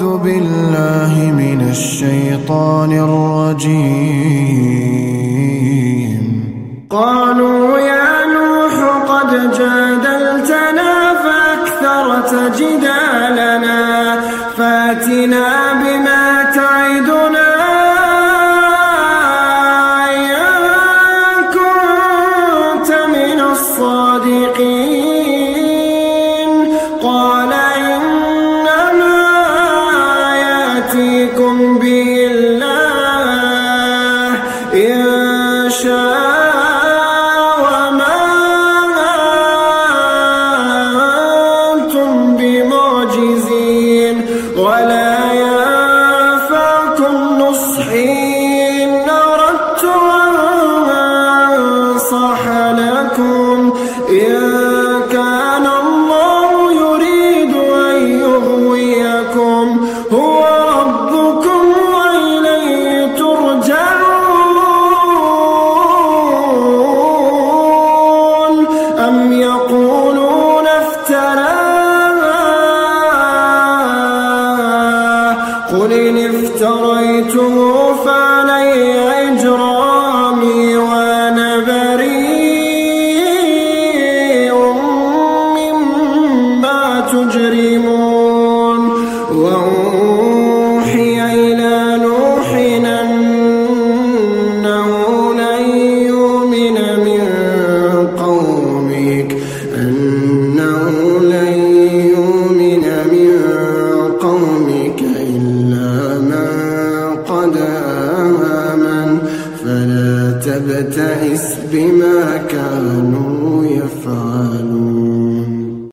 أعوذ بالله من الشيطان الرجيم. قالوا يا نوح قد جادلتنا فأكثرت جدالنا فأتنا بمعجزين ولا ينفعكم نصحي إن أردت أن أنصح لكم إن قل إن افتريته فعلي إجرامي وأنا بريء مما تجرمون. فلا تبتئس بما كانوا